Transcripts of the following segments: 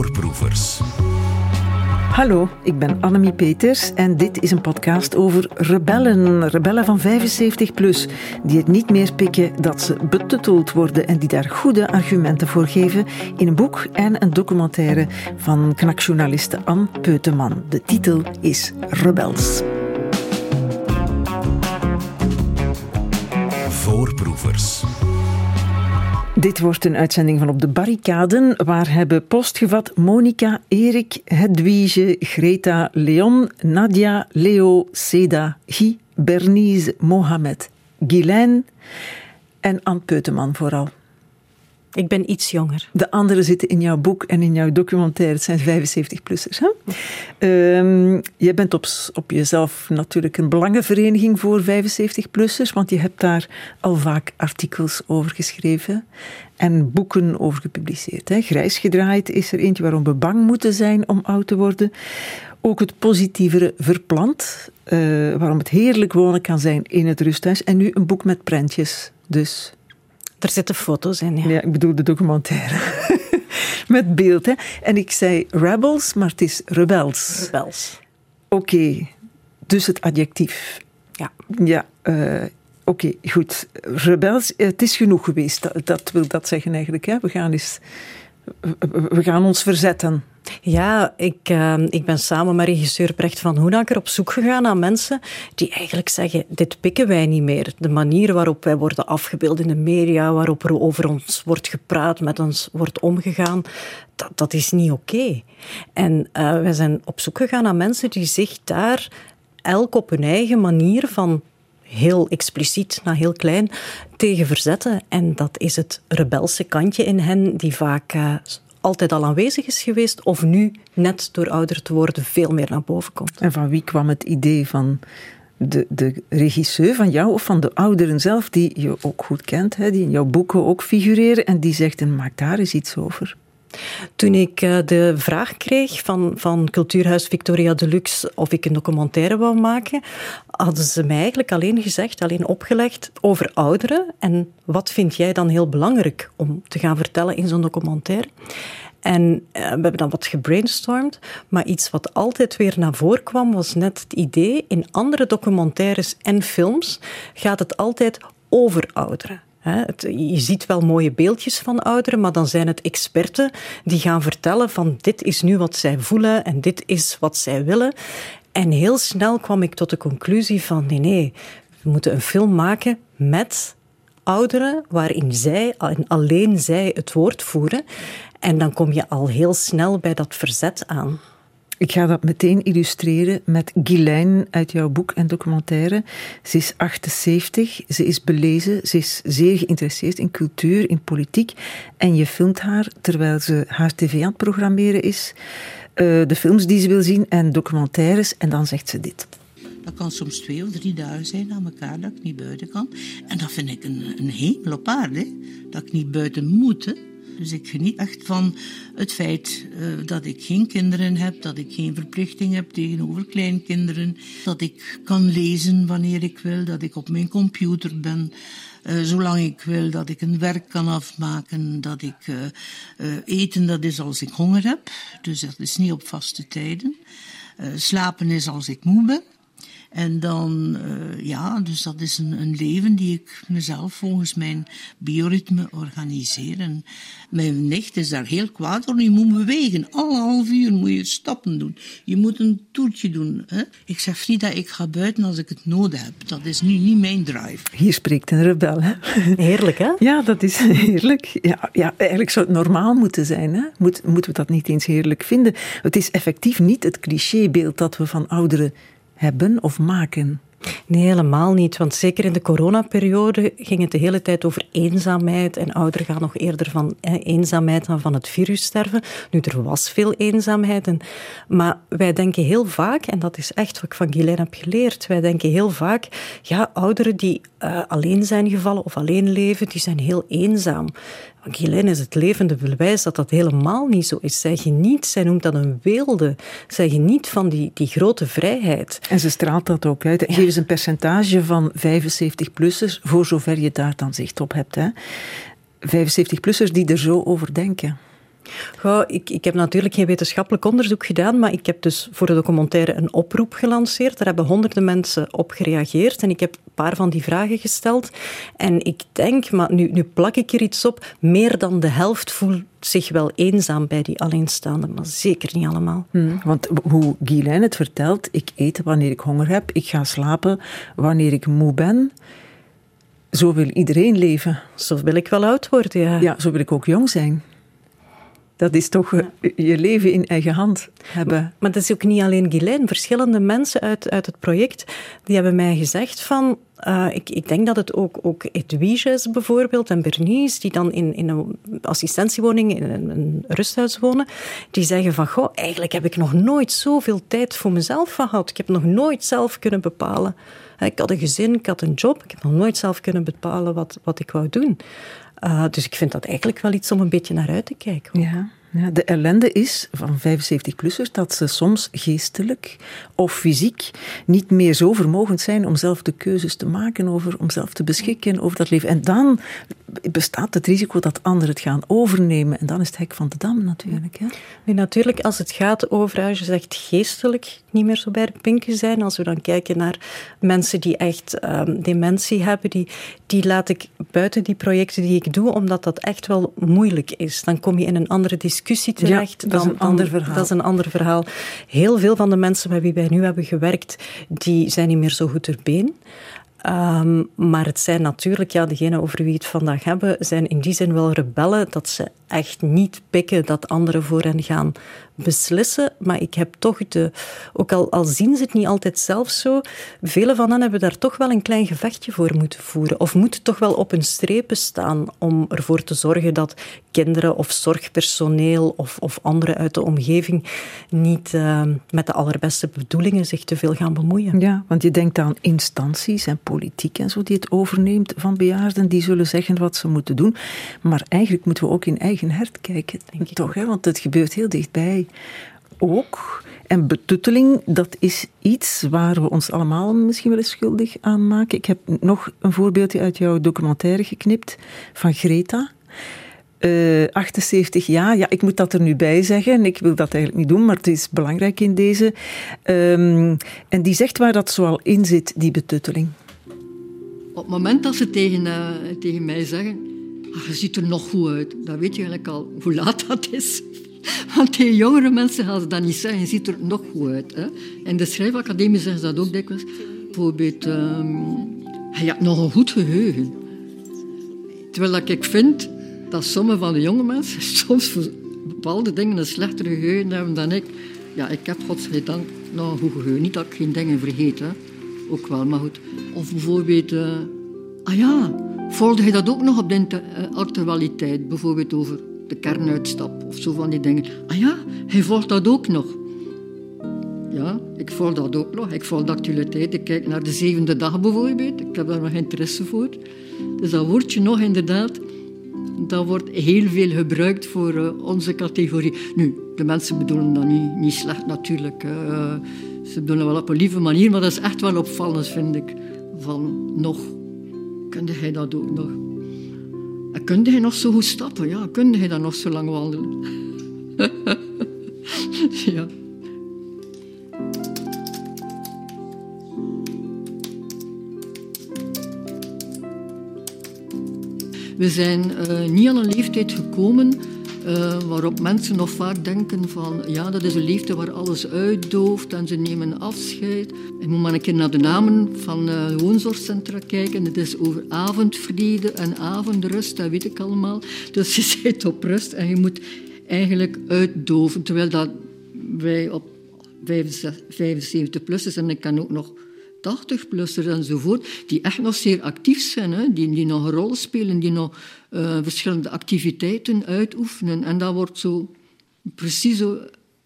Voorproevers. Hallo, ik ben Annemie Peters en dit is een podcast over rebellen. Rebellen van 75 plus, die het niet meer pikken dat ze betutteld worden en die daar goede argumenten voor geven in een boek en een documentaire van knakjournaliste Anne Peuteman. De titel is Rebels. Voorproevers. Dit wordt een uitzending van Op de Barricaden, waar hebben postgevat Monica, Erik, Hedwige, Greta, Leon, Nadia, Leo, Seda, Guy, Bernice, Mohamed, Guylaine en Anne Peuteman vooral. Ik ben iets jonger. De anderen zitten in jouw boek en in jouw documentaire. Het zijn 75-plussers. Um, je bent op, op jezelf natuurlijk een belangenvereniging voor 75-plussers, want je hebt daar al vaak artikels over geschreven en boeken over gepubliceerd. Hè. Grijs gedraaid is er eentje waarom we bang moeten zijn om oud te worden. Ook het positievere verplant, uh, waarom het heerlijk wonen kan zijn in het rusthuis. En nu een boek met prentjes. Dus er zitten foto's in, ja. Ja, ik bedoel de documentaire. Met beeld, hè. En ik zei rebels, maar het is rebels. Rebels. Oké, okay. dus het adjectief. Ja. Ja, uh, oké, okay, goed. Rebels, het is genoeg geweest. Dat, dat, wil dat zeggen eigenlijk, hè. We gaan eens... We gaan ons verzetten. Ja, ik, uh, ik ben samen met regisseur Brecht van Hoenakker op zoek gegaan naar mensen die eigenlijk zeggen, dit pikken wij niet meer. De manier waarop wij worden afgebeeld in de media, waarop er over ons wordt gepraat, met ons wordt omgegaan, dat, dat is niet oké. En uh, wij zijn op zoek gegaan naar mensen die zich daar elk op hun eigen manier van heel expliciet naar heel klein tegen verzetten. En dat is het rebelse kantje in hen, die vaak uh, altijd al aanwezig is geweest, of nu, net door ouder te worden, veel meer naar boven komt. En van wie kwam het idee van de, de regisseur, van jou of van de ouderen zelf, die je ook goed kent, hè, die in jouw boeken ook figureren, en die zegt, maak daar eens iets over? Toen ik uh, de vraag kreeg van, van Cultuurhuis Victoria Deluxe of ik een documentaire wou maken, hadden ze mij eigenlijk alleen gezegd, alleen opgelegd over ouderen. En wat vind jij dan heel belangrijk om te gaan vertellen in zo'n documentaire? En uh, we hebben dan wat gebrainstormd, maar iets wat altijd weer naar voren kwam was net het idee, in andere documentaires en films gaat het altijd over ouderen. Je ziet wel mooie beeldjes van ouderen, maar dan zijn het experten die gaan vertellen van dit is nu wat zij voelen en dit is wat zij willen. En heel snel kwam ik tot de conclusie van nee, nee, we moeten een film maken met ouderen waarin zij, alleen zij het woord voeren. En dan kom je al heel snel bij dat verzet aan. Ik ga dat meteen illustreren met Guylaine uit jouw boek en documentaire. Ze is 78, ze is belezen, ze is zeer geïnteresseerd in cultuur, in politiek. En je filmt haar terwijl ze haar tv aan het programmeren is. Uh, de films die ze wil zien en documentaires. En dan zegt ze dit. Dat kan soms twee of drie dagen zijn aan elkaar dat ik niet buiten kan. En dat vind ik een, een op aarde. Dat ik niet buiten moet. Dus ik geniet echt van het feit uh, dat ik geen kinderen heb, dat ik geen verplichting heb tegenover kleinkinderen, dat ik kan lezen wanneer ik wil, dat ik op mijn computer ben. Uh, zolang ik wil, dat ik een werk kan afmaken, dat ik uh, eten, dat is als ik honger heb. Dus dat is niet op vaste tijden. slapen is als ik moe ben. En dan, uh, ja, dus dat is een, een, leven die ik mezelf volgens mijn bioritme organiseer. En mijn nicht is daar heel kwaad door. Je moet bewegen. Alle half uur moet je stappen doen. Je moet een toertje doen. Hè? Ik zeg, Frida, ik ga buiten als ik het nodig heb. Dat is nu niet mijn drive. Hier spreekt een rebel, hè? Heerlijk, hè? Ja, dat is heerlijk. Ja, ja eigenlijk zou het normaal moeten zijn, hè? Moet, moeten we dat niet eens heerlijk vinden? Het is effectief niet het clichébeeld dat we van ouderen hebben of maken? Nee, helemaal niet. Want zeker in de coronaperiode ging het de hele tijd over eenzaamheid. En ouderen gaan nog eerder van eenzaamheid dan van het virus sterven. Nu, er was veel eenzaamheid. En, maar wij denken heel vaak, en dat is echt wat ik van Guylaine heb geleerd. Wij denken heel vaak, ja, ouderen die uh, alleen zijn gevallen of alleen leven, die zijn heel eenzaam. Guylaine is het levende bewijs dat dat helemaal niet zo is. Zij geniet, zij noemt dat een weelde. Zij geniet van die, die grote vrijheid. En ze straalt dat ook uit. Geef eens een percentage van 75-plussers, voor zover je daar dan zicht op hebt. 75-plussers die er zo over denken. Goh, ik, ik heb natuurlijk geen wetenschappelijk onderzoek gedaan, maar ik heb dus voor de documentaire een oproep gelanceerd. Daar hebben honderden mensen op gereageerd en ik heb een paar van die vragen gesteld. En ik denk, maar nu, nu plak ik er iets op, meer dan de helft voelt zich wel eenzaam bij die alleenstaanden, maar zeker niet allemaal. Hmm, want hoe Guylaine het vertelt, ik eet wanneer ik honger heb, ik ga slapen wanneer ik moe ben. Zo wil iedereen leven. Zo wil ik wel oud worden, ja. Ja, zo wil ik ook jong zijn. Dat is toch eh, je leven in eigen hand hebben. Maar dat is ook niet alleen Guylaine. Verschillende mensen uit, uit het project die hebben mij gezegd van... Uh, ik, ik, denk dat het ook, ook Edwige is bijvoorbeeld en Bernice, die dan in, in een assistentiewoning, in een, een, rusthuis wonen, die zeggen van, goh, eigenlijk heb ik nog nooit zoveel tijd voor mezelf gehad. Ik heb nog nooit zelf kunnen bepalen. Ik had een gezin, ik had een job, ik heb nog nooit zelf kunnen bepalen wat, wat ik wou doen. Uh, dus ik vind dat eigenlijk wel iets om een beetje naar uit te kijken. Ja. Ja, de ellende is van 75-plussers dat ze soms geestelijk of fysiek niet meer zo vermogend zijn om zelf de keuzes te maken over, om zelf te beschikken over dat leven. En dan bestaat het risico dat anderen het gaan overnemen. En dan is het hek van de dam natuurlijk. Hè? Nee, natuurlijk, als het gaat over, als je zegt geestelijk niet meer zo bij de pinken zijn, als we dan kijken naar mensen die echt um, dementie hebben, die, die laat ik buiten die projecten die ik doe, omdat dat echt wel moeilijk is. Dan kom je in een andere discussie terecht. Ja, dat is een ander verhaal. Dat is een ander verhaal. Heel veel van de mensen met wie wij nu hebben gewerkt, die zijn niet meer zo goed ter been. Um, maar het zijn natuurlijk, ja, degenen over wie we het vandaag hebben, zijn in die zin wel rebellen dat ze echt niet pikken dat anderen voor hen gaan beslissen. Maar ik heb toch de, ook al, al zien ze het niet altijd zelf zo, vele van hen hebben daar toch wel een klein gevechtje voor moeten voeren. Of moeten toch wel op hun strepen staan om ervoor te zorgen dat kinderen of zorgpersoneel of, of anderen uit de omgeving niet uh, met de allerbeste bedoelingen zich te veel gaan bemoeien. Ja, want je denkt aan instanties en politiek en zo die het overneemt van bejaarden, die zullen zeggen wat ze moeten doen. Maar eigenlijk moeten we ook in eigen hart kijken, denk ik toch, hè? want het gebeurt heel dichtbij ook. En betutteling, dat is iets waar we ons allemaal misschien wel eens schuldig aan maken. Ik heb nog een voorbeeldje uit jouw documentaire geknipt van Greta. Uh, 78 jaar, ja, ik moet dat er nu bij zeggen. Ik wil dat eigenlijk niet doen, maar het is belangrijk in deze. Um, en die zegt waar dat zoal in zit, die betutteling. Op het moment dat ze tegen, uh, tegen mij zeggen: ah, Je ziet er nog goed uit, dan weet je eigenlijk al hoe laat dat is. Want tegen jongere mensen gaan ze dat niet zeggen. Je ziet er nog goed uit. Hè? En de schrijfacademie zeggen ze dat ook dikwijls. Bijvoorbeeld, um, hebt nog een goed geheugen. Terwijl ik vind dat sommige van de jonge mensen soms voor bepaalde dingen een slechter geheugen hebben dan ik. Ja, ik heb godzijdank nog een goed geheugen. Niet dat ik geen dingen vergeet, hè. ook wel, maar goed. Of bijvoorbeeld, uh, ah ja, volgde je dat ook nog op de uh, actualiteit? Bijvoorbeeld over de kernuitstap of zo van die dingen. Ah ja, hij volgt dat ook nog. Ja, ik volg dat ook nog. Ik volg de actualiteit. Ik kijk naar de zevende dag bijvoorbeeld. Ik heb daar nog interesse voor. Dus dat woordje nog inderdaad, dat wordt heel veel gebruikt voor uh, onze categorie. Nu, de mensen bedoelen dat niet, niet slecht natuurlijk. Uh, ze bedoelen wel op een lieve manier, maar dat is echt wel opvallend, vind ik. Van nog, kunde hij dat ook nog? En hij nog zo goed stappen? Ja, kunde hij dan nog zo lang wandelen? ja. We zijn uh, niet aan een leeftijd gekomen uh, waarop mensen nog vaak denken van ja, dat is een leeftijd waar alles uitdooft en ze nemen afscheid. Je moet maar een keer naar de namen van uh, woonzorgcentra kijken. Het is over avondvrede en avondrust, dat weet ik allemaal. Dus je zit op rust en je moet eigenlijk uitdoven. Terwijl dat wij op 75 plus is en ik kan ook nog 80-plussers enzovoort, die echt nog zeer actief zijn, hè? Die, die nog een rol spelen, die nog uh, verschillende activiteiten uitoefenen. En dat wordt zo precies zo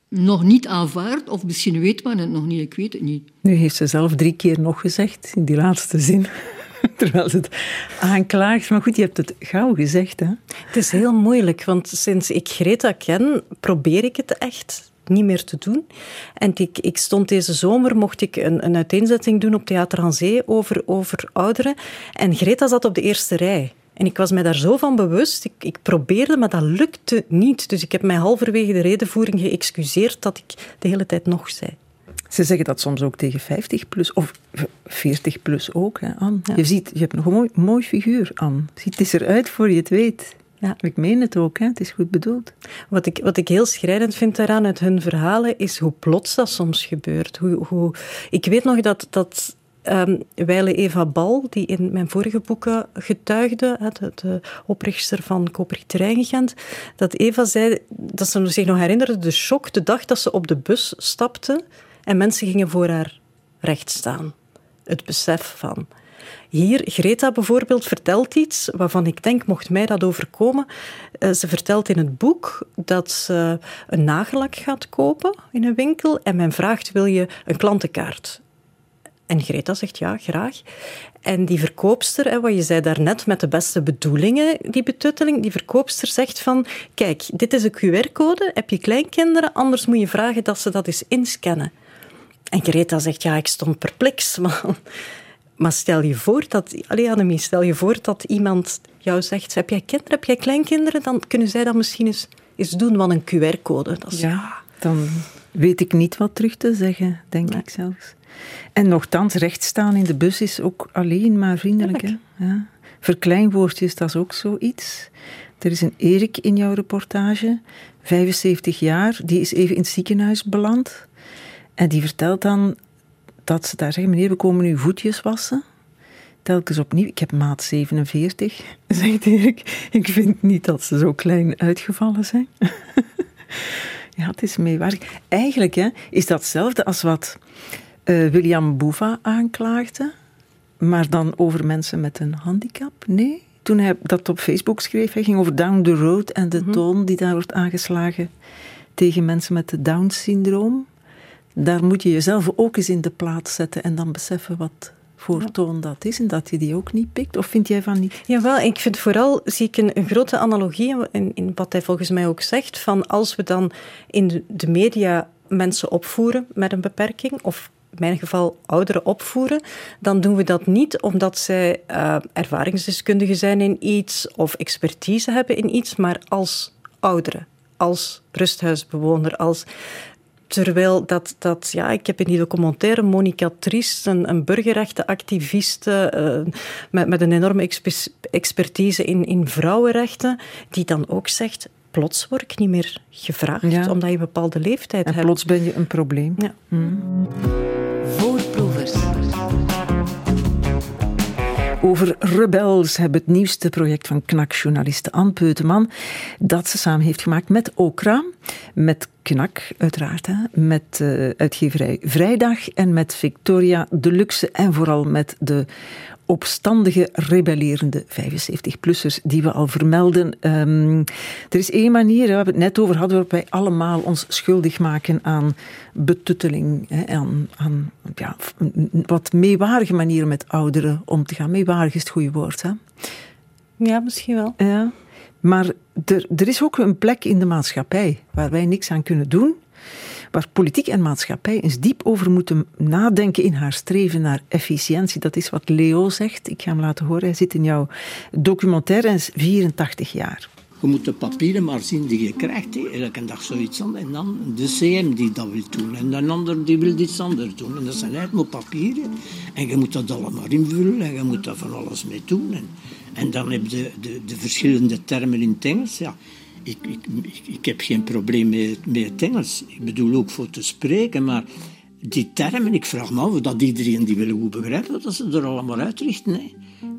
nog niet aanvaard, of misschien weet men het nog niet, ik weet het niet. Nu heeft ze zelf drie keer nog gezegd, in die laatste zin. Terwijl ze het aanklaagt. Maar goed, je hebt het gauw gezegd. Hè? Het is heel moeilijk, want sinds ik Greta ken, probeer ik het echt niet meer te doen. En ik, ik stond deze zomer, mocht ik een, een uiteenzetting doen op Theater aan Zee over, over ouderen. En Greta zat op de eerste rij. En ik was mij daar zo van bewust. Ik, ik, probeerde, maar dat lukte niet. Dus ik heb mij halverwege de redenvoering geëxcuseerd dat ik de hele tijd nog zei. Ze zeggen dat soms ook tegen 50 plus, of 40 plus ook, hè, Anne. Je ziet, je hebt nog een mooi, mooi figuur, Anne. Ziet, het is eruit voor je het weet. Ja. Ik meen het ook, hè? het is goed bedoeld. Wat ik, wat ik heel schrijnend vind daaraan uit hun verhalen, is hoe plots dat soms gebeurt. Hoe, hoe, ik weet nog dat, dat um, Weile Eva Bal, die in mijn vorige boeken getuigde, de, de oprichter van Kopergieterij Gent, dat Eva zei dat ze zich nog herinnerde de shock de dag dat ze op de bus stapte en mensen gingen voor haar recht staan. Het besef van. Hier, Greta bijvoorbeeld, vertelt iets waarvan ik denk, mocht mij dat overkomen. Uh, ze vertelt in het boek dat ze een nagellak gaat kopen in een winkel en men vraagt, wil je een klantenkaart? En Greta zegt ja, graag. En die verkoopster, wat je zei daarnet met de beste bedoelingen, die betutteling, die verkoopster zegt van, kijk, dit is een QR-code, heb je kleinkinderen, anders moet je vragen dat ze dat eens inscannen. En Greta zegt, ja, ik stond perplex, maar, maar stel je voor dat, allee Annemie, stel je voor dat iemand jou zegt, heb jij kinderen, heb jij kleinkinderen, dan kunnen zij dat misschien eens, eens doen van een QR-code. Ja, dan weet ik niet wat terug te zeggen, denk ik zelfs. En nogthans, rechtstaan in de bus is ook alleen maar vriendelijk. Hè? Ja. Verkleinwoordjes, dat is ook zoiets. Er is een Erik in jouw reportage, 75 jaar, die is even in het ziekenhuis beland. En die vertelt dan dat ze daar zeggen: Meneer, we komen uw voetjes wassen. Telkens opnieuw. Ik heb maat 47, zegt Erik. Ik vind niet dat ze zo klein uitgevallen zijn. ja, het is meewarig. Eigenlijk hè, is dat hetzelfde als wat uh, William Boeva aanklaagde, maar dan over mensen met een handicap? Nee. Toen hij dat op Facebook schreef, hij ging over Down the Road en de mhm. toon die daar wordt aangeslagen tegen mensen met het Down-syndroom. Daar moet je jezelf ook eens in de plaats zetten en dan beseffen wat voor toon dat is en dat je die ook niet pikt? Of vind jij van niet? Jawel, ik vind vooral, zie ik een, grote analogie in, in, wat hij volgens mij ook zegt, van als we dan in de, de media mensen opvoeren met een beperking, of in mijn geval ouderen opvoeren, dan doen we dat niet omdat zij uh, ervaringsdeskundigen zijn in iets of expertise hebben in iets, maar als ouderen, als rusthuisbewoner, als Terwijl dat, dat, ja, ik heb in die documentaire Monica Tries, een, een burgerrechtenactiviste uh, met, met een enorme expertise in, in vrouwenrechten, die dan ook zegt, plots word ik niet meer gevraagd, omdat je een bepaalde leeftijd hebt. En plots ben je een probleem. Ja. Hmm. Over Rebels hebben het nieuwste project van KNAK-journaliste Anne Peuteman, dat ze samen heeft gemaakt met Okra, met KNAK uiteraard, met uh, uitgeverij Vrijdag en met Victoria Deluxe en vooral met de opstandige, rebellerende 75-plussers die we al vermelden. Um, er is één manier, we hebben het net over hadden, waarop wij allemaal ons schuldig maken aan betutteling, hè, aan, aan ja, wat meewarige manieren met ouderen om te gaan. Meewarig is het goede woord, hè? Ja, misschien wel. Ja. Maar er, er is ook een plek in de maatschappij waar wij niks aan kunnen doen waar politiek en maatschappij eens diep over moeten nadenken in haar streven naar efficiëntie. Dat is wat Leo zegt. Ik ga hem laten horen. Hij zit in jouw documentaire en is 84 jaar. Je moet de papieren maar zien die je krijgt. Elke dag zoiets anders. En dan de CM die dat wil doen. En een ander die wil iets anders doen. En dat zijn eigenlijk papieren. En je moet dat allemaal invullen. En je moet daar van alles mee doen. En, en dan heb je de, de, de verschillende termen in het Engels. Ja ik, ik, ik heb geen probleem met, met het Engels. Ik bedoel ook voor te spreken, maar die termen, ik vraag me af dat iedereen die wil goed begrijpen dat ze er allemaal uitrichten. Hè.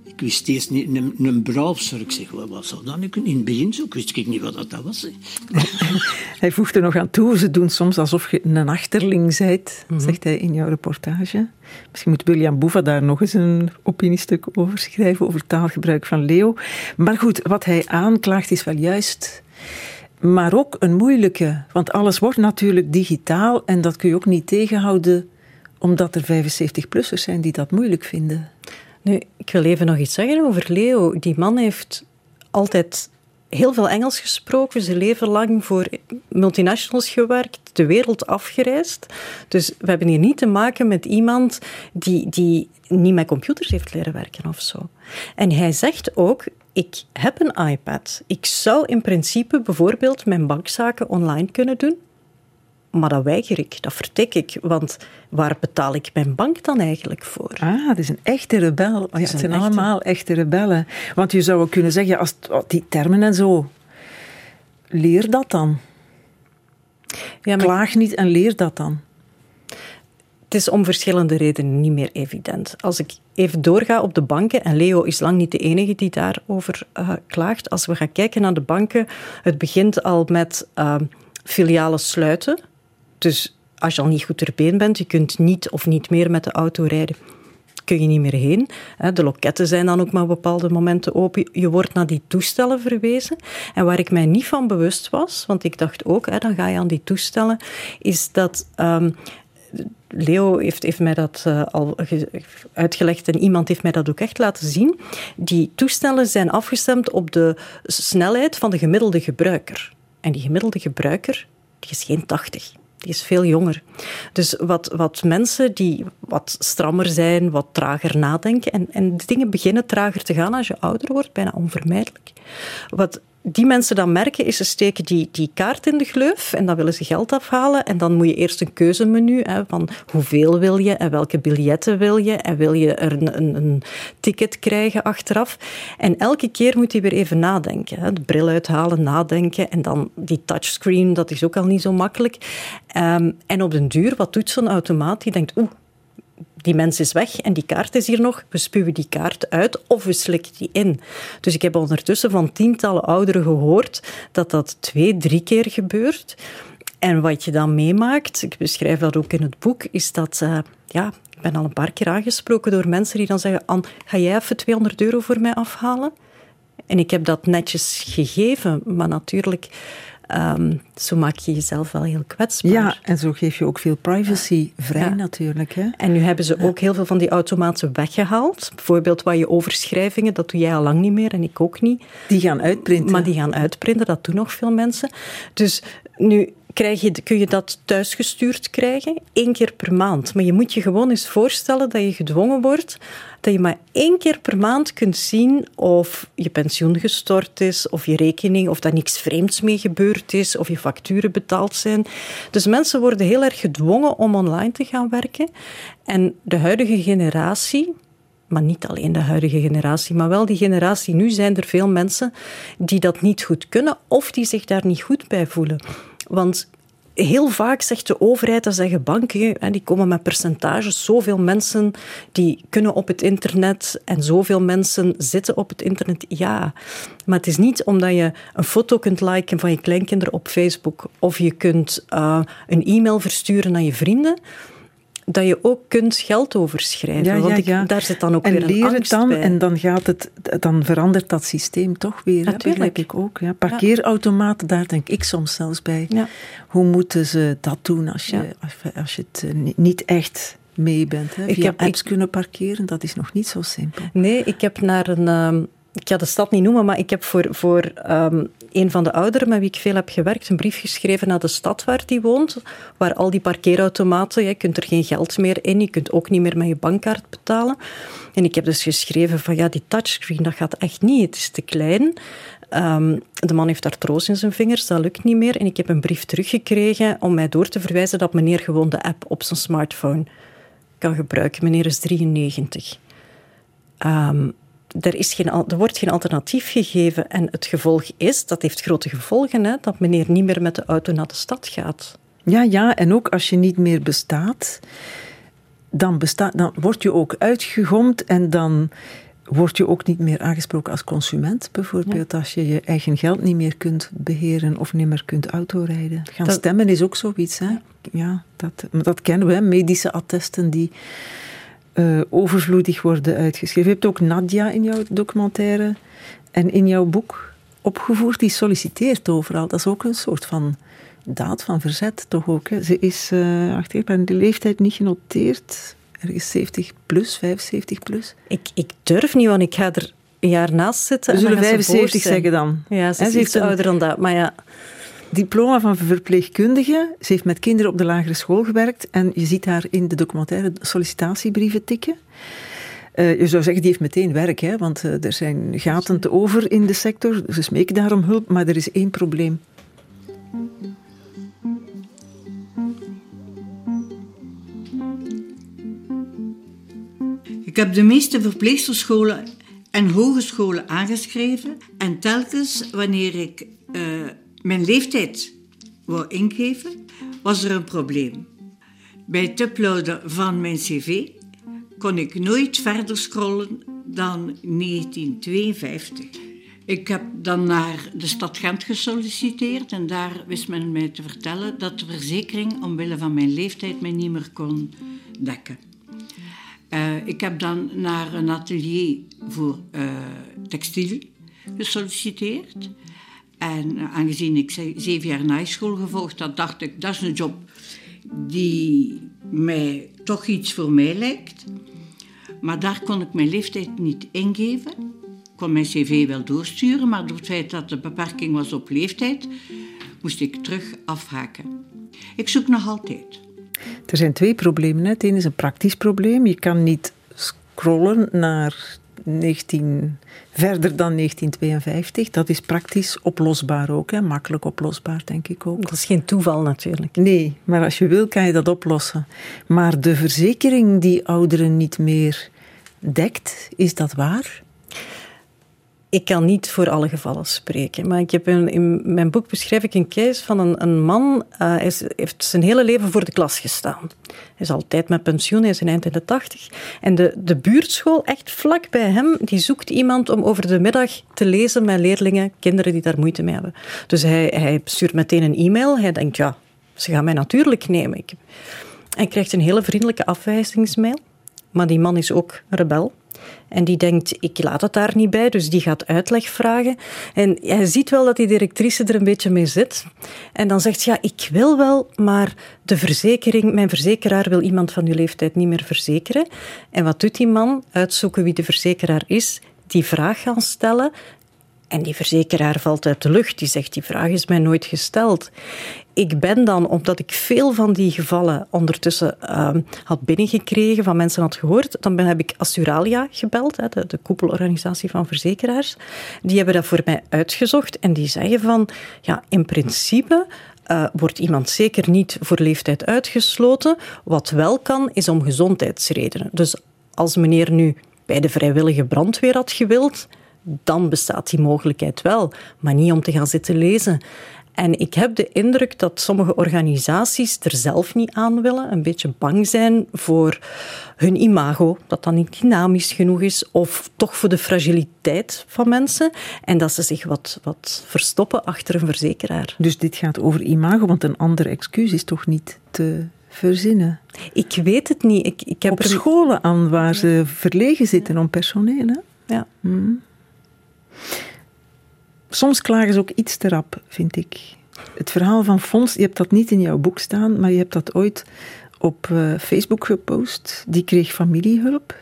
Ik wist steeds niet, een, een browser. Ik zeg, wat zou dat nu kunnen? In het begin zo, ik wist ik niet wat dat was. Hè. hij voegt er nog aan toe, ze doen soms alsof je een achterling bent, mhm. zegt hij in jouw reportage. Misschien moet William Boeva daar nog eens een opiniestuk over schrijven, over taalgebruik van Leo. Maar goed, wat hij aanklaagt is wel juist maar ook een moeilijke, want alles wordt natuurlijk digitaal en dat kun je ook niet tegenhouden omdat er 75-plussers zijn die dat moeilijk vinden. Nu, ik wil even nog iets zeggen over Leo. Die man heeft altijd heel veel Engels gesproken, zijn leven lang voor multinationals gewerkt, de wereld afgereisd. Dus we hebben hier niet te maken met iemand die, die niet met computers heeft leren werken of zo. En hij zegt ook, ik heb een iPad. Ik zou in principe bijvoorbeeld mijn bankzaken online kunnen doen. Maar dat weiger ik, dat vertik ik. Want waar betaal ik mijn bank dan eigenlijk voor? Ah, het is een echte rebel. Oh, ja, het zijn allemaal echte rebellen. Want je zou ook kunnen zeggen, als die termen en zo, leer dat dan. Ja, maar... Klaag niet en leer dat dan. Is om verschillende redenen niet meer evident. Als ik even doorga op de banken, en Leo is lang niet de enige die daarover uh, klaagt. Als we gaan kijken naar de banken, het begint al met uh, filialen sluiten. Dus als je al niet goed ter been bent, je kunt niet of niet meer met de auto rijden, kun je niet meer heen. De loketten zijn dan ook maar op bepaalde momenten open. Je wordt naar die toestellen verwezen. En waar ik mij niet van bewust was, want ik dacht ook, dan ga je aan die toestellen, is dat ehm, Leo heeft, heeft mij dat uh, al uitgelegd en iemand heeft mij dat ook echt laten zien. Die toestellen zijn afgestemd op de snelheid van de gemiddelde gebruiker. En die gemiddelde gebruiker, die is geen 80. Die is veel jonger. Dus wat, wat mensen die wat strammer zijn, wat trager nadenken. En, en dingen beginnen trager te gaan als je ouder wordt, bijna onvermijdelijk. Wat die mensen dan merken, is ze steken die, die kaart in de gleuf en dan willen ze geld afhalen. En dan moet je eerst een keuzemenu hè, van hoeveel wil je en welke biljetten wil je en wil je er een, een, een ticket krijgen achteraf. En elke keer moet hij weer even nadenken. Hè, de bril uithalen, nadenken en dan die touchscreen, dat is ook al niet zo makkelijk. Um, en op den duur, wat doet zo'n automaat? Die denkt, oeh, die mens is weg en die kaart is hier nog. We spuwen die kaart uit of we slikken die in. Dus ik heb ondertussen van tientallen ouderen gehoord dat dat twee, drie keer gebeurt. En wat je dan meemaakt, ik beschrijf dat ook in het boek, is dat, uh, ja, ik ben al een paar keer aangesproken door mensen die dan zeggen, Anne, ga jij even 200 euro voor mij afhalen? En ik heb dat netjes gegeven, maar natuurlijk Um, zo maak je jezelf wel heel kwetsbaar. Ja, en zo geef je ook veel privacy vrij natuurlijk. Hè? En nu hebben ze ook heel veel van die automaten weggehaald. Bijvoorbeeld wat je overschrijvingen, dat doe jij al lang niet meer en ik ook niet. Die gaan uitprinten. Maar die gaan uitprinten, dat doen nog veel mensen. Dus nu, kun je dat thuisgestuurd krijgen, één keer per maand. Maar je moet je gewoon eens voorstellen dat je gedwongen wordt dat je maar één keer per maand kunt zien of je pensioen gestort is, of je rekening, of daar niks vreemds mee gebeurd is, of je facturen betaald zijn. Dus mensen worden heel erg gedwongen om online te gaan werken. En de huidige generatie, maar niet alleen de huidige generatie, maar wel die generatie nu zijn er veel mensen die dat niet goed kunnen of die zich daar niet goed bij voelen. Want heel vaak zegt de overheid, dat zeggen banken, die komen met percentages. Zoveel mensen die kunnen op het internet en zoveel mensen zitten op het internet. Ja, maar het is niet omdat je een foto kunt liken van je kleinkinderen op Facebook of je kunt uh, een e-mail versturen naar je vrienden dat je ook kunt geld overschrijven. Ja, want ik, daar zit dan ook en weer een het dan bij. en dan, gaat het, dan verandert dat systeem toch weer. Natuurlijk. Ik ook. Ja. Parkeerautomaten, daar denk ik soms zelfs bij. Hoe moeten ze dat doen als je, als je het eh, niet echt mee bent? Hè? Via ik heb, apps ik, kunnen parkeren, dat is nog niet zo simpel. Nee, ik heb naar een... Um, ik ga de stad niet noemen, maar ik heb voor, voor um, een van de ouderen met wie ik veel heb gewerkt een brief geschreven naar de stad waar die woont, waar al die parkeerautomaten, je kunt er geen geld meer in, je kunt ook niet meer met je bankkaart betalen. En ik heb dus geschreven van ja, die touchscreen, dat gaat echt niet, het is te klein. Um, de man heeft artrose in zijn vingers, dat lukt niet meer. En ik heb een brief teruggekregen om mij door te verwijzen dat meneer gewoon de app op zijn smartphone kan gebruiken. Meneer is 93. Um, er, is geen, er wordt geen alternatief gegeven. En het gevolg is, dat heeft grote gevolgen, hè, dat meneer niet meer met de auto naar de stad gaat. Ja, ja, en ook als je niet meer bestaat, dan, bestaat, dan word je ook uitgegomd en dan word je ook niet meer aangesproken als consument. Bijvoorbeeld als je je eigen geld niet meer kunt beheren of niet meer kunt autorijden. Gaan stemmen is ook zoiets. Hè? Ja, dat, dat kennen we, hè? medische attesten die uh, overvloedig worden uitgeschreven. Je hebt ook Nadia in jouw documentaire en in jouw boek opgevoerd. Die solliciteert overal. Dat is ook een soort van daad van verzet, toch ook. Hè? Ze is, uh, wacht ik heb de leeftijd niet genoteerd. Ergens 70 plus, 75 plus. Ik, ik durf niet, want ik ga er een jaar naast zitten. We zullen 75 zeggen dan. Ja, ze is iets ouder dan dat, maar ja diploma van verpleegkundige. Ze heeft met kinderen op de lagere school gewerkt en je ziet haar in de documentaire sollicitatiebrieven tikken. Uh, je zou zeggen, die heeft meteen werk, hè, want uh, er zijn gaten te over in de sector. Ze smeken daarom hulp, maar er is één probleem. Ik heb de meeste verpleegsterscholen en hogescholen aangeschreven. En telkens wanneer ik uh, mijn leeftijd wou ingeven, was er een probleem. Bij het uploaden van mijn cv kon ik nooit verder scrollen dan 1952. Ik heb dan naar de stad Gent gesolliciteerd en daar wist men mij te vertellen dat de verzekering omwille van mijn leeftijd mij niet meer kon dekken. Uh, ik heb dan naar een atelier voor uh, textiel gesolliciteerd. En uh, aangezien ik zeven jaar naaischool gevolgd had, dacht ik, dat is een job die mij toch iets voor mij lijkt. Maar daar kon ik mijn leeftijd niet ingeven. Ik kon mijn cv wel doorsturen, maar door het feit dat de beperking was op leeftijd, moest ik terug afhaken. Ik zoek nog altijd. Er zijn twee problemen. Het ene is een praktisch probleem. Je kan niet scrollen naar 19, verder dan 1952. Dat is praktisch oplosbaar ook, hè? makkelijk oplosbaar, denk ik ook. Dat is geen toeval natuurlijk. Nee, maar als je wil, kan je dat oplossen. Maar de verzekering die ouderen niet meer dekt, is dat waar? Ik kan niet voor alle gevallen spreken, maar ik heb in mijn boek beschrijf ik een case van een, een man. Uh, hij heeft zijn hele leven voor de klas gestaan. Hij is altijd met pensioen, hij is in eind in de tachtig. En de, de buurtschool, echt vlak bij hem, die zoekt iemand om over de middag te lezen met leerlingen, kinderen die daar moeite mee hebben. Dus hij, hij stuurt meteen een e-mail. Hij denkt, ja, ze gaan mij natuurlijk nemen. Ik, hij krijgt een hele vriendelijke afwijzingsmail. Maar die man is ook rebel. En die denkt, ik laat het daar niet bij, dus die gaat uitleg vragen. En hij ziet wel dat die directrice er een beetje mee zit. En dan zegt ze, ja, ik wil wel, maar de verzekering, mijn verzekeraar wil iemand van uw leeftijd niet meer verzekeren. En wat doet die man? Uitzoeken wie de verzekeraar is, die vraag gaan stellen. En die verzekeraar valt uit de lucht. Die zegt, die vraag is mij nooit gesteld. Ik ben dan, omdat ik veel van die gevallen ondertussen uh, had binnengekregen, van mensen had gehoord, dan heb ik Assuralia gebeld, hè, de, de koepelorganisatie van verzekeraars. Die hebben dat voor mij uitgezocht en die zeggen van, ja, in principe uh, wordt iemand zeker niet voor leeftijd uitgesloten. Wat wel kan, is om gezondheidsredenen. Dus als meneer nu bij de vrijwillige brandweer had gewild, dan bestaat die mogelijkheid wel, maar niet om te gaan zitten lezen. En ik heb de indruk dat sommige organisaties er zelf niet aan willen, een beetje bang zijn voor hun imago, dat dan niet dynamisch genoeg is, of toch voor de fragiliteit van mensen, en dat ze zich wat, wat verstoppen achter een verzekeraar. Dus dit gaat over imago, want een ander excuus is toch niet te verzinnen? Ik weet het niet. Ik, ik heb Op scholen aan waar ze verlegen zitten om personeel, hè? Ja. Hmm. Soms klagen ze ook iets te rap, vind ik. Het verhaal van Fons, je hebt dat niet in jouw boek staan, maar je hebt dat ooit op uh, Facebook gepost. Die kreeg familiehulp.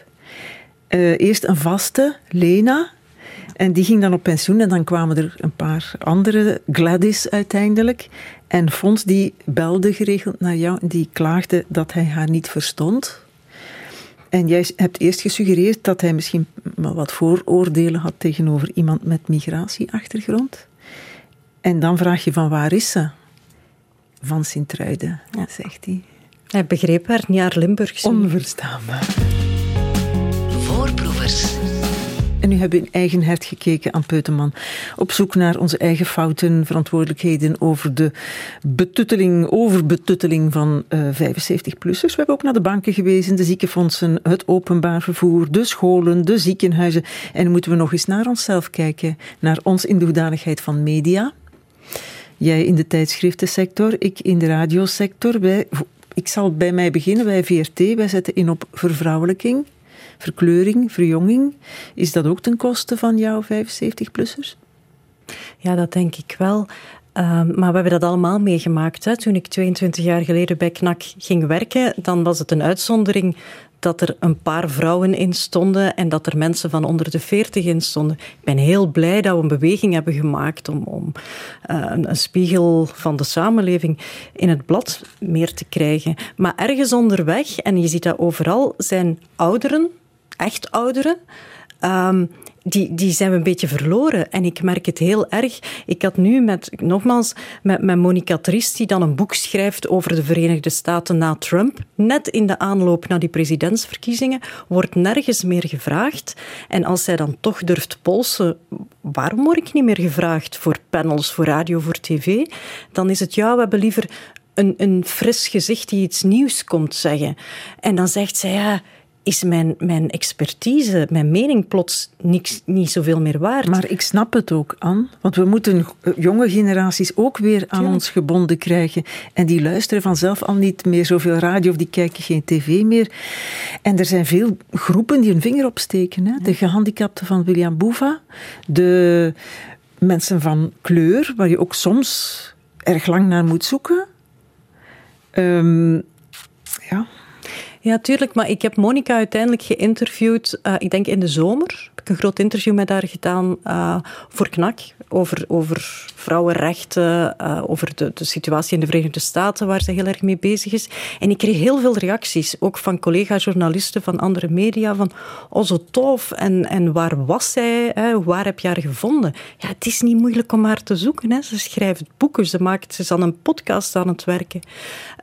Uh, eerst een vaste, Lena. En die ging dan op pensioen en dan kwamen er een paar andere, Gladys uiteindelijk. En Fons die belde geregeld naar jou en die klaagde dat hij haar niet verstond. En jij hebt eerst gesuggereerd dat hij misschien wat vooroordelen had tegenover iemand met migratieachtergrond. En dan vraag je van waar is ze? Van Sint-Truiden, ja. zegt hij. Hij begreep haar niet haar Limburgs. Onverstaanbaar. En nu hebben we in eigen hart gekeken aan Peuteman. Op zoek naar onze eigen fouten, verantwoordelijkheden over de betutteling, overbetutteling van uh, eh, 75-plussers. We hebben ook naar de banken gewezen, de ziekenfondsen, het openbaar vervoer, de scholen, de ziekenhuizen. En moeten we nog eens naar onszelf kijken, naar ons in de hoedanigheid van media. Jij in de tijdschriftensector, ik in de radiosector. Wij, ik zal bij mij beginnen, bij VRT. Wij zetten in op vervrouwelijking verkleuring, verjonging. Is dat ook ten koste van jouw 75-plussers? Ja, dat denk ik wel. Ehm, maar we hebben dat allemaal meegemaakt. Hè. Toen ik 22 jaar geleden bij KNAK ging werken, dan was het een uitzondering dat er een paar vrouwen in stonden en dat er mensen van onder de 40 in stonden. Ik ben heel blij dat we een beweging hebben gemaakt om, om uh, een, spiegel van de samenleving in het blad meer te krijgen. Maar ergens onderweg, en je ziet dat overal, zijn ouderen echt ouderen. Ehm, die, die zijn we een beetje verloren. En ik merk het heel erg. Ik had nu met, nogmaals, met, met Monica Trist, die dan een boek schrijft over de Verenigde Staten na Trump. Net in de aanloop naar die presidentsverkiezingen wordt nergens meer gevraagd. En als zij dan toch durft polsen, waarom word ik niet meer gevraagd voor panels, voor radio, voor tv? Dan is het ja, we hebben liever een, een fris gezicht die iets nieuws komt zeggen. En dan zegt zij, ja is mijn, mijn expertise, mijn mening plots niks, niet zoveel meer waard. Maar ik snap het ook, Anne. Want we moeten jonge generaties ook weer aan ons gebonden krijgen. En die luisteren vanzelf al niet meer zoveel radio of die kijken geen tv meer. En er zijn veel groepen die hun vinger opsteken. Hè? De gehandicapten van William Boeva. De mensen van kleur, waar je ook soms erg lang naar moet zoeken. Um, ja... Ja, tuurlijk. Maar ik heb Monica uiteindelijk geïnterviewd, uh, ik denk in de zomer. Heb ik een groot interview met haar gedaan uh, voor KNAK. Over, over vrouwenrechten, uh, over de, de situatie in de Verenigde Staten, waar ze heel erg mee bezig is. En ik kreeg heel veel reacties, ook van collega-journalisten van andere media, van oh, zo tof, en, en waar was zij? Hè? Waar heb je haar gevonden? Ja, het is niet moeilijk om haar te zoeken. Hè? Ze schrijft boeken, ze, maakt, ze is aan een podcast aan het werken.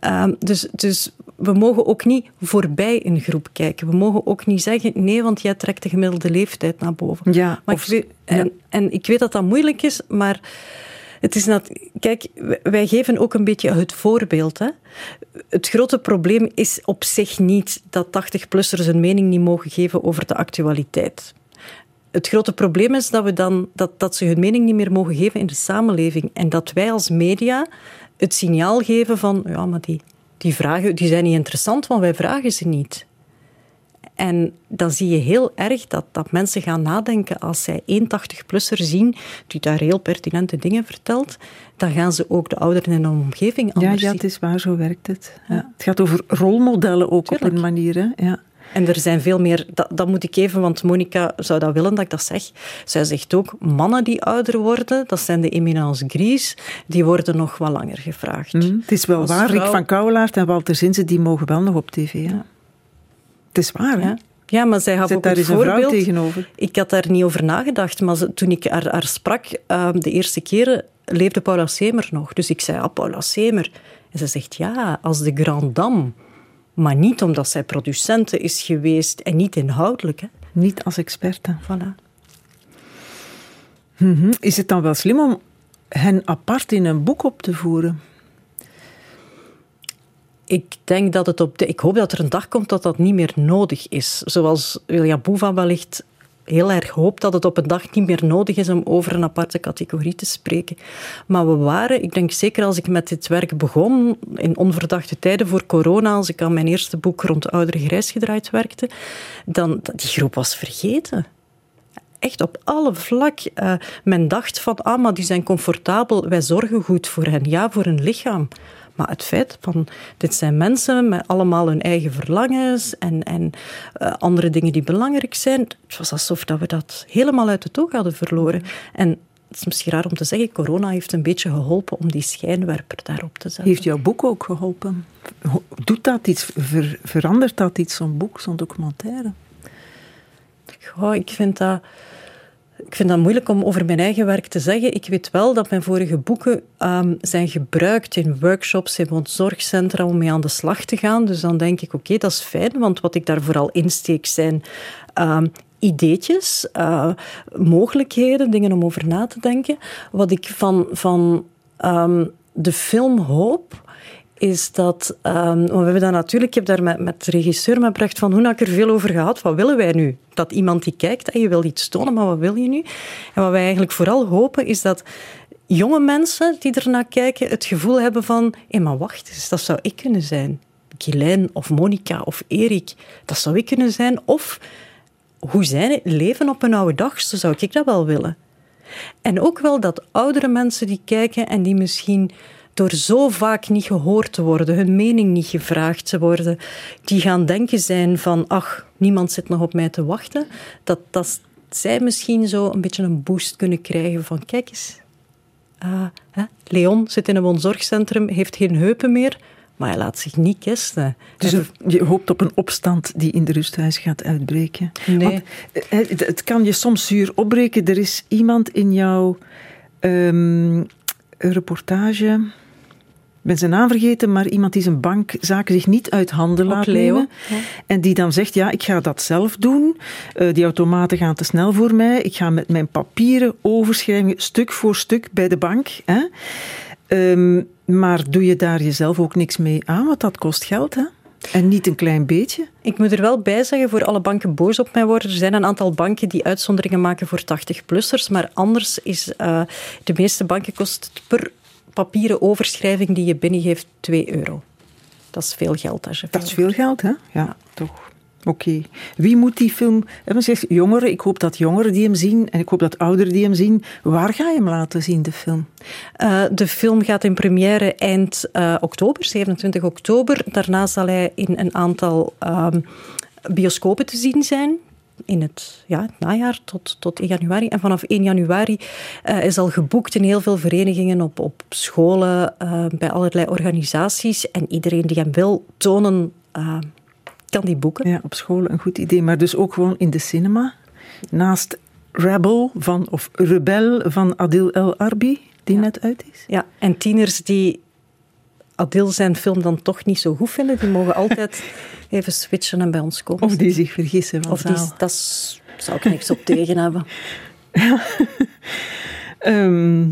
Uh, dus, dus we mogen ook niet voorbij een groep kijken. We mogen ook niet zeggen, nee, want jij trekt de gemiddelde leeftijd naar boven. Ja, maar ik weet, en, en ik weet dat dat moeilijk is, maar het is dat, kijk, wij geven ook een beetje het voorbeeld. Hè? Het grote probleem is op zich niet dat 80-plussers een mening niet mogen geven over de actualiteit. Het grote probleem is dat, we dan, dat, dat ze hun mening niet meer mogen geven in de samenleving. En dat wij als media het signaal geven van, ja, maar die, die vragen die zijn niet interessant, want wij vragen ze niet. En dan zie je heel erg dat, dat mensen gaan nadenken als zij 81-plusser zien die daar heel pertinente dingen vertelt, dan gaan ze ook de ouderen in hun omgeving anders ja, ja, het is waar, zo werkt het. Ja. Het gaat over rolmodellen ook op een manier. Hè? Ja. En er zijn veel meer, dat, dat moet ik even, want Monica zou dat willen dat ik dat zeg. Zij zegt ook, mannen die ouder worden, dat zijn de eminence gris, die worden nog wat langer gevraagd. Mm, het is wel waar, Rick van Kouwelaert en Walter Zinze, die mogen wel nog op tv. Ja. Is waar, hè? Ja. maar zij had ook daar een voorbeeld. tegenover. Ik had daar niet over nagedacht, maar toen ik haar, haar sprak, uh, de eerste keren leefde Paula Semer nog. Dus ik zei, ah, Paula Semer. En ze zegt, ja, als de Grand Dame maar niet omdat zij producente is geweest en niet inhoudelijk. Hè. Niet als experte. Voilà. Mhm. Is het dan wel slim om hen apart in een boek op te voeren? Ik denk dat het op de. Ik hoop dat er een dag komt dat dat niet meer nodig is. Zoals William Boeva wellicht heel erg hoop dat het op een dag niet meer nodig is om over een aparte categorie te spreken. Maar we waren, ik denk zeker als ik met dit werk begon, in onverdachte tijden voor corona, als ik aan mijn eerste boek rond oudere grijs werkte, dan die groep was vergeten echt op alle vlak. Uh, men dacht van, ah, maar die zijn comfortabel, wij zorgen goed voor hen. Ja, voor hun lichaam. Maar het feit van, dit zijn mensen met allemaal hun eigen verlangens en, en uh, andere dingen die belangrijk zijn. Het was alsof dat we dat helemaal uit het oog hadden verloren. En het is misschien raar om te zeggen, corona heeft een beetje geholpen om die schijnwerper daarop te zetten. Heeft jouw boek ook geholpen? Doet dat iets, ver, verandert dat iets, zo'n boek, zo'n documentaire? Goh, ik vind dat ik vind dat moeilijk om over mijn eigen werk te zeggen. Ik weet wel dat mijn vorige boeken um, zijn gebruikt in workshops, in woonzorgcentra om mee aan de slag te gaan. Dus dan denk ik, oké, dat is fijn, want wat ik daar vooral insteek zijn um, ideetjes, uh, mogelijkheden, dingen om over na te denken. Wat ik van, van um, de film hoop, is dat... Um, we hebben dat natuurlijk... Ik heb daar met, met regisseur, met Brecht van Hoenakker, veel over gehad. Wat willen wij nu? Dat iemand die kijkt en je wil iets tonen, maar wat wil je nu? En wat wij eigenlijk vooral hopen, is dat jonge mensen die ernaar kijken het gevoel hebben van... Hé, maar wacht eens, dat zou ik kunnen zijn. Ghislaine of Monica of Erik, dat zou ik kunnen zijn. Of hoe zij leven op een oude dag, zo zou ik dat wel willen. En ook wel dat oudere mensen die kijken en die misschien door zo vaak niet gehoord te worden, hun mening niet gevraagd te worden, die gaan denken zijn van, ach, niemand zit nog op mij te wachten, dat, dat zij misschien zo een beetje een boost kunnen krijgen van, kijk eens, uh, hè, Leon zit in een woonzorgcentrum, heeft geen heupen meer, Maar hij laat zich niet kisten. Dus je hoopt op een opstand die in de rusthuis gaat uitbreken. Nee. Want, eh, het, het kan je soms zuur opbreken. Er is iemand in jouw ehm, reportage. Ben zijn naam vergeten, maar iemand die zijn bankzaken zich niet uit handen laat nemen. ja. En die dan zegt, ja, ik ga dat zelf doen. Eh, die automaten gaan te snel voor mij. Ik ga met mijn papieren overschrijvingen stuk voor stuk bij de bank. Hè? Ehm, maar doe je daar jezelf ook niks mee aan? Want dat kost geld, hè? En niet een klein beetje. Ik moet er wel bij zeggen, voor alle banken boos op mij worden, er zijn een aantal banken die uitzonderingen maken voor 80-plussers, maar anders is eh, de meeste banken kost per papieren overschrijving die je binnengeeft 2 euro. Dat is veel geld als je Dat is veel geld, hè? Ja, toch. Oké. Wie moet die film... Hebben zegt jongeren. Ik hoop dat jongeren die hem zien. En ik hoop dat ouderen die hem zien. Waar ga je hem laten zien, de film? Eh, de film gaat in première eind eh, oktober, 27 oktober. Daarna zal hij in een aantal ehm, bioscopen te zien zijn. In het, ja, het najaar tot, tot 1 januari. En vanaf 1 januari eh, is al geboekt in heel veel verenigingen, op, op scholen, eh, bij allerlei organisaties. En iedereen die hem wil tonen, eh, kan die boeken. Ja, op school een goed idee. Maar dus ook gewoon in de cinema. Naast Rebel van, of Rebel van Adil El Arbi, die net uit is. Ja, en tieners die Adil zijn film dan toch niet zo goed vinden, die mogen altijd even switchen en bij ons komen. Of die zich vergissen van Of die, dat zou ik niks op tegen hebben. Ehm,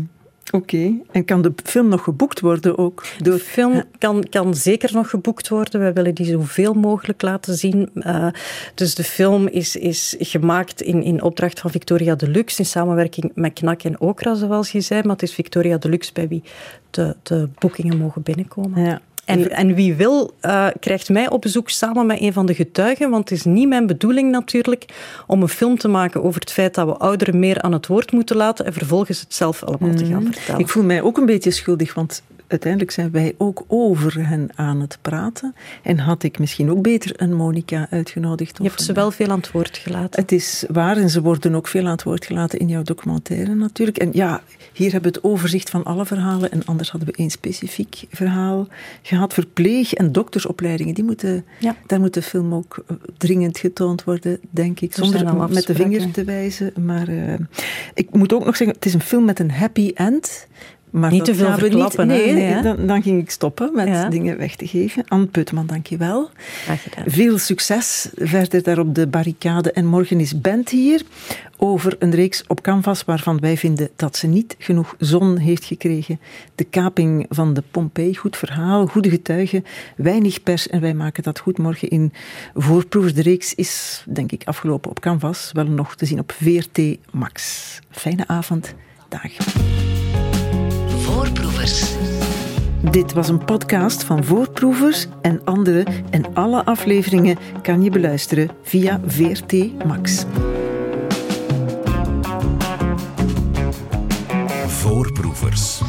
Oké. En kan de film nog geboekt worden ook? De Door... film kan, kan zeker nog geboekt worden. Wij willen die zoveel mogelijk laten zien. Eh, dus de film is, is gemaakt in, in opdracht van Victoria Deluxe in samenwerking met Knak en Okra, zoals je zei. Maar het is Victoria Deluxe bij wie de, de boekingen mogen binnenkomen. Ja. En, en wie wil, eh, krijgt mij op bezoek samen met een van de getuigen. Want het is niet mijn bedoeling natuurlijk om een film te maken over het feit dat we ouderen meer aan het woord moeten laten en vervolgens het zelf allemaal te gaan vertellen. Mhm. Ik voel mij ook een beetje schuldig, want uiteindelijk zijn wij ook over hen aan het praten. En had ik misschien ook beter een Monica uitgenodigd. Je hebt ze wel veel aan het woord gelaten. Het is waar en ze worden ook veel aan het woord gelaten in jouw documentaire natuurlijk. En ja, hier hebben we het overzicht van alle verhalen en anders hadden we één specifiek verhaal gehad. Verpleeg- en doktersopleidingen, die moeten, Ja. daar moet de film ook eh, dringend getoond worden, denk ik. Er Zonder met de vinger te wijzen. Maar eh, ik moet ook nog zeggen, het is een film met een happy end. Maar Niet te veel niet- verklappen? Nee, Nee, dan, dan ging ik stoppen met Ja. dingen weg te geven. Anne Putman, dank je wel. Graag gedaan. Veel succes verder daar op de barricade. En morgen is Bent hier over een reeks op canvas waarvan wij vinden dat ze niet genoeg zon heeft gekregen. De kaping van de Pompeii. Goed verhaal, goede getuigen, weinig pers. En wij maken dat goed morgen in voorproevers. De reeks is, denk ik, afgelopen op canvas. Wel nog te zien op VRT Max. Fijne avond. Dag. Voorproevers. Dit was een podcast van Voorproevers en andere. En alle afleveringen kan je beluisteren via VRT Max. Voorproevers.